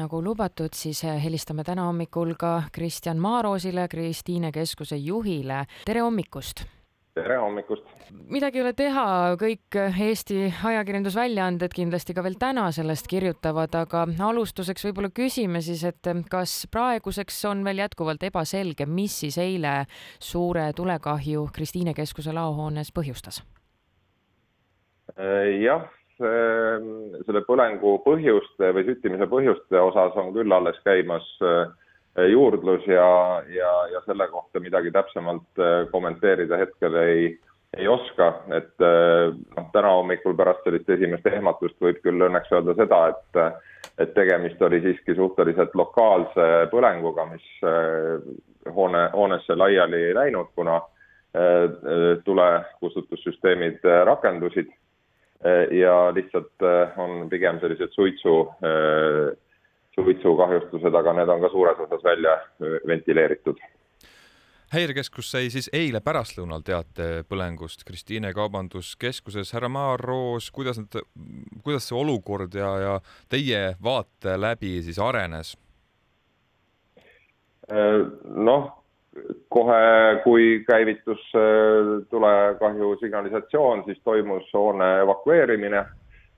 nagu lubatud, siis helistame täna hommikul ka Kristjan Maaroosile, Kristiine Keskuse juhile. tere hommikust! tere hommikust! midagi ei ole teha, kõik Eesti ajakirjandusväljaanded kindlasti ka veel täna sellest kirjutavad, aga alustuseks võib-olla küsime siis, et kas praeguseks on veel jätkuvalt ebaselge, mis siis eile suure tulekahju Kristiine Keskuse laohoones põhjustas? jah, selle põlengu põhjuste või süttimise põhjuste osas on küll alles käimas äh, juurdlus ja, ja, ja selle kohta midagi täpsemalt äh, kommenteerida hetkel ei, ei oska, et äh, noh, täna hommikul pärast sellist esimest ehmatust võib küll õnneks öelda seda, et et tegemist oli siiski suhteliselt lokaalse põlenguga, mis hoone, hoonesse laiali ei läinud, kuna tulekustutussüsteemid rakendusid ja lihtsalt äh, on pigem sellised suitsu, äh, suitsukahjustused, aga need on ka suures osas välja äh, ventileeritud häirekeskus sai siis eile pärastlõunal teate põlengust Kristiine Kaubanduskeskuses. härra Maaroos, kuidas need, kuidas see olukord ja, ja teie vaate läbi siis arenes? noh, kohe, kui käivitus äh, tulekahju signalisatsioon, siis toimus hoone evakueerimine,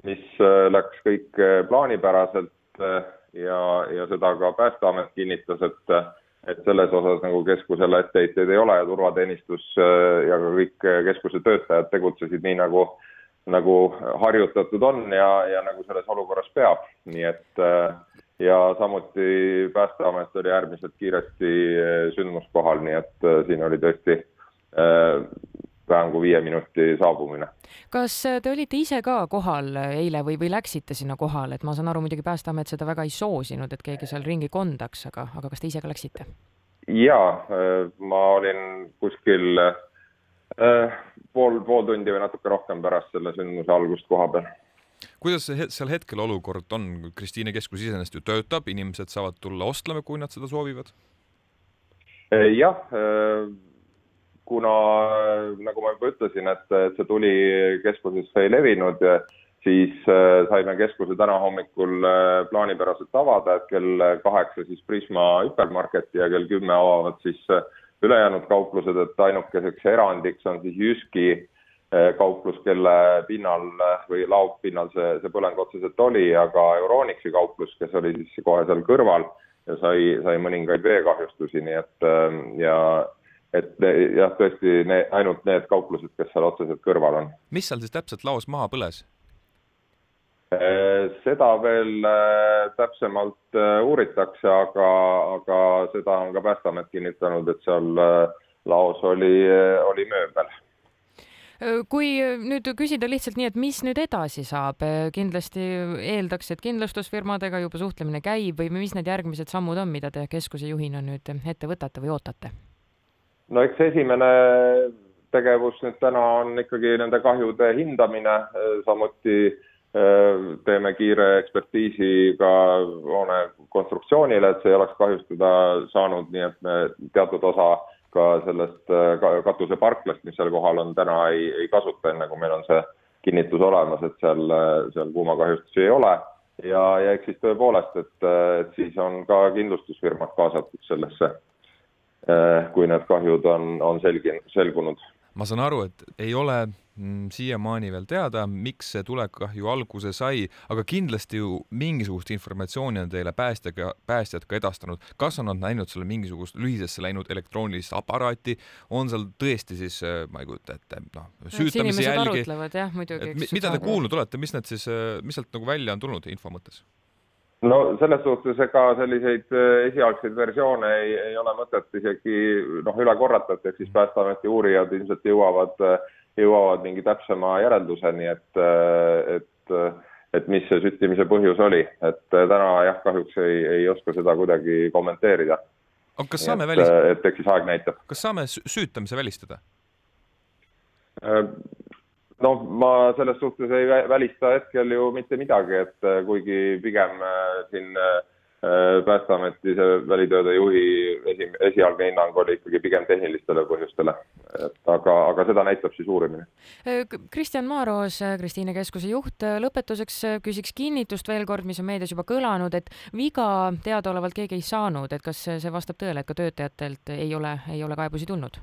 mis äh, läks kõik äh, plaanipäraselt ja, ja seda ka Päästeamet kinnitas, et et selles osas nagu keskusele etteheiteid ei ole ja turvateenistus ja ka kõik keskuse töötajad tegutsesid nii, nagu, nagu harjutatud on ja, ja nagu selles olukorras peab, nii et äh, ja samuti Päästeamet oli äärmiselt kiiresti eh, sündmuskohal, nii et eh, siin oli tõesti äh, vähem kui viie minuti saabumine. kas te olite ise ka kohal eile või, või läksite sinna kohale, et ma saan aru, muidugi Päästeamet seda väga ei soosinud, et keegi seal ringi kondaks, aga, aga kas te ise ka läksite? jaa, ma olin kuskil pool, pool tundi või natuke rohkem pärast selle sündmuse algust koha peal kuidas see seal hetkel olukord on, Kristiine keskus iseenesest ju töötab, inimesed saavad tulla ostlema, kui nad seda soovivad? Eh, jah, eh, kuna nagu ma juba ütlesin, et, see tuli keskusesse ei levinud, siis saime keskuse täna hommikul plaanipäraselt avada, et kell kaheksa siis Prisma hüpermarketi ja kell kümme avavad siis ülejäänud kauplused, et ainukeseks erandiks on siis Jyski kauplus, kelle pinnal eh, või laopinnal see, see põleng otseselt oli, aga Euronixi kauplus, kes oli siis kohe seal kõrval ja sai, sai mõningaid veekahjustusi, nii et eh, ja et jah, tõesti ne, ainult need kauplused, kes seal otseselt kõrval on. mis seal siis täpselt laos maha põles? seda veel täpsemalt uuritakse, aga, aga seda on ka Päästeamet kinnitanud, et seal laos oli, oli mööbel kui nüüd küsida lihtsalt nii, et mis nüüd edasi saab, kindlasti eeldaks, et kindlustusfirmadega juba suhtlemine käib või mis need järgmised sammud on, mida te keskuse juhina nüüd ette võtate või ootate? no eks esimene tegevus nüüd täna on ikkagi nende kahjude hindamine, samuti teeme kiire ekspertiisi ka hoone konstruktsioonile, et see ei oleks kahjustada saanud, nii et me teatud osa ka sellest äh, katuseparklast, mis seal kohal on, täna ei, ei kasuta, enne kui meil on see kinnitus olemas, et seal, äh, seal kuumakahjustusi ei ole. ja, ja eks siis tõepoolest, et, äh, et siis on ka kindlustusfirmad kaasatud sellesse, kui need kahjud on, on selgi-, selgunud. ma saan aru, et ei ole siiamaani veel teada, miks see tulekahju alguse sai, aga kindlasti ju mingisugust informatsiooni on teile päästjaga, päästjad ka edastanud. kas on nad näinud seal mingisugust lühisesse läinud elektroonilist aparaati, on seal tõesti siis, äh, ma ei kujuta ette, noh, süütamise jälgi. jah, muidugi. mida te kuulnud olete, mis need siis, äh, mis sealt nagu välja on tulnud info mõttes? No selles suhtes ega selliseid äh, esialgseid versioone ei, ei ole mõtet isegi noh, üle korrata, et eks siis Päästeameti uurijad ilmselt jõuavad äh, jõuavad mingi täpsema järelduseni, et, et, et mis see süttimise põhjus oli, et täna jah, kahjuks ei, ei oska seda kuidagi kommenteerida. aga kas saame välistada? et eks siis aeg näitab. kas saame süütamise välistada? No ma selles suhtes ei välista hetkel ju mitte midagi, et kuigi pigem siin Päästeameti see välitööde juhi esi, esialgne hinnang oli ikkagi pigem tehnilistele põhjustele, et aga, aga seda näitab siis uurimine. Kristjan Maaroos, Kristiine Keskuse juht, lõpetuseks küsiks kinnitust veel kord, mis on meedias juba kõlanud, et viga teadaolevalt keegi ei saanud, et kas see vastab tõele, et ka töötajatelt ei ole, ei ole kaebusi tulnud?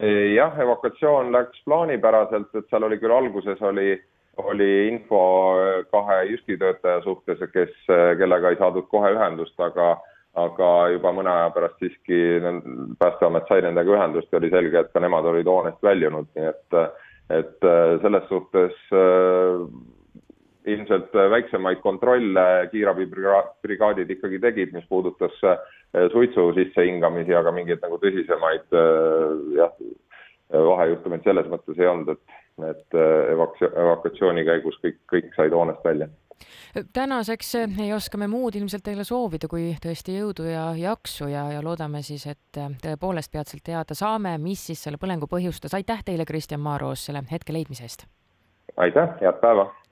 Jah, evakuatsioon läks plaanipäraselt, et seal oli küll alguses oli oli info kahe Jyski töötaja suhtes, kes, kellega ei saadud kohe ühendust, aga aga juba mõne aja pärast siiski Päästeamet sai nendega ühendust ja oli selge, et ka nemad olid hoonest väljunud, nii et et selles suhtes äh, ilmselt väiksemaid kontrolle kiirabibrigaadid ikkagi tegid, mis puudutas äh, suitsu sissehingamisi, aga mingeid nagu tõsisemaid äh, jah, vahejuhtumeid selles mõttes ei olnud, et et äh, evaks-, evakuatsiooni käigus kõik, kõik said hoonest välja. tänaseks äh, ei oska me muud ilmselt teile soovida, kui tõesti jõudu ja jaksu ja, ja loodame siis, et äh, tõepoolest peatselt teada saame, mis siis selle põlengu põhjustas. aitäh teile, Kristjan Maaroos, selle hetke leidmise eest! aitäh, head päeva!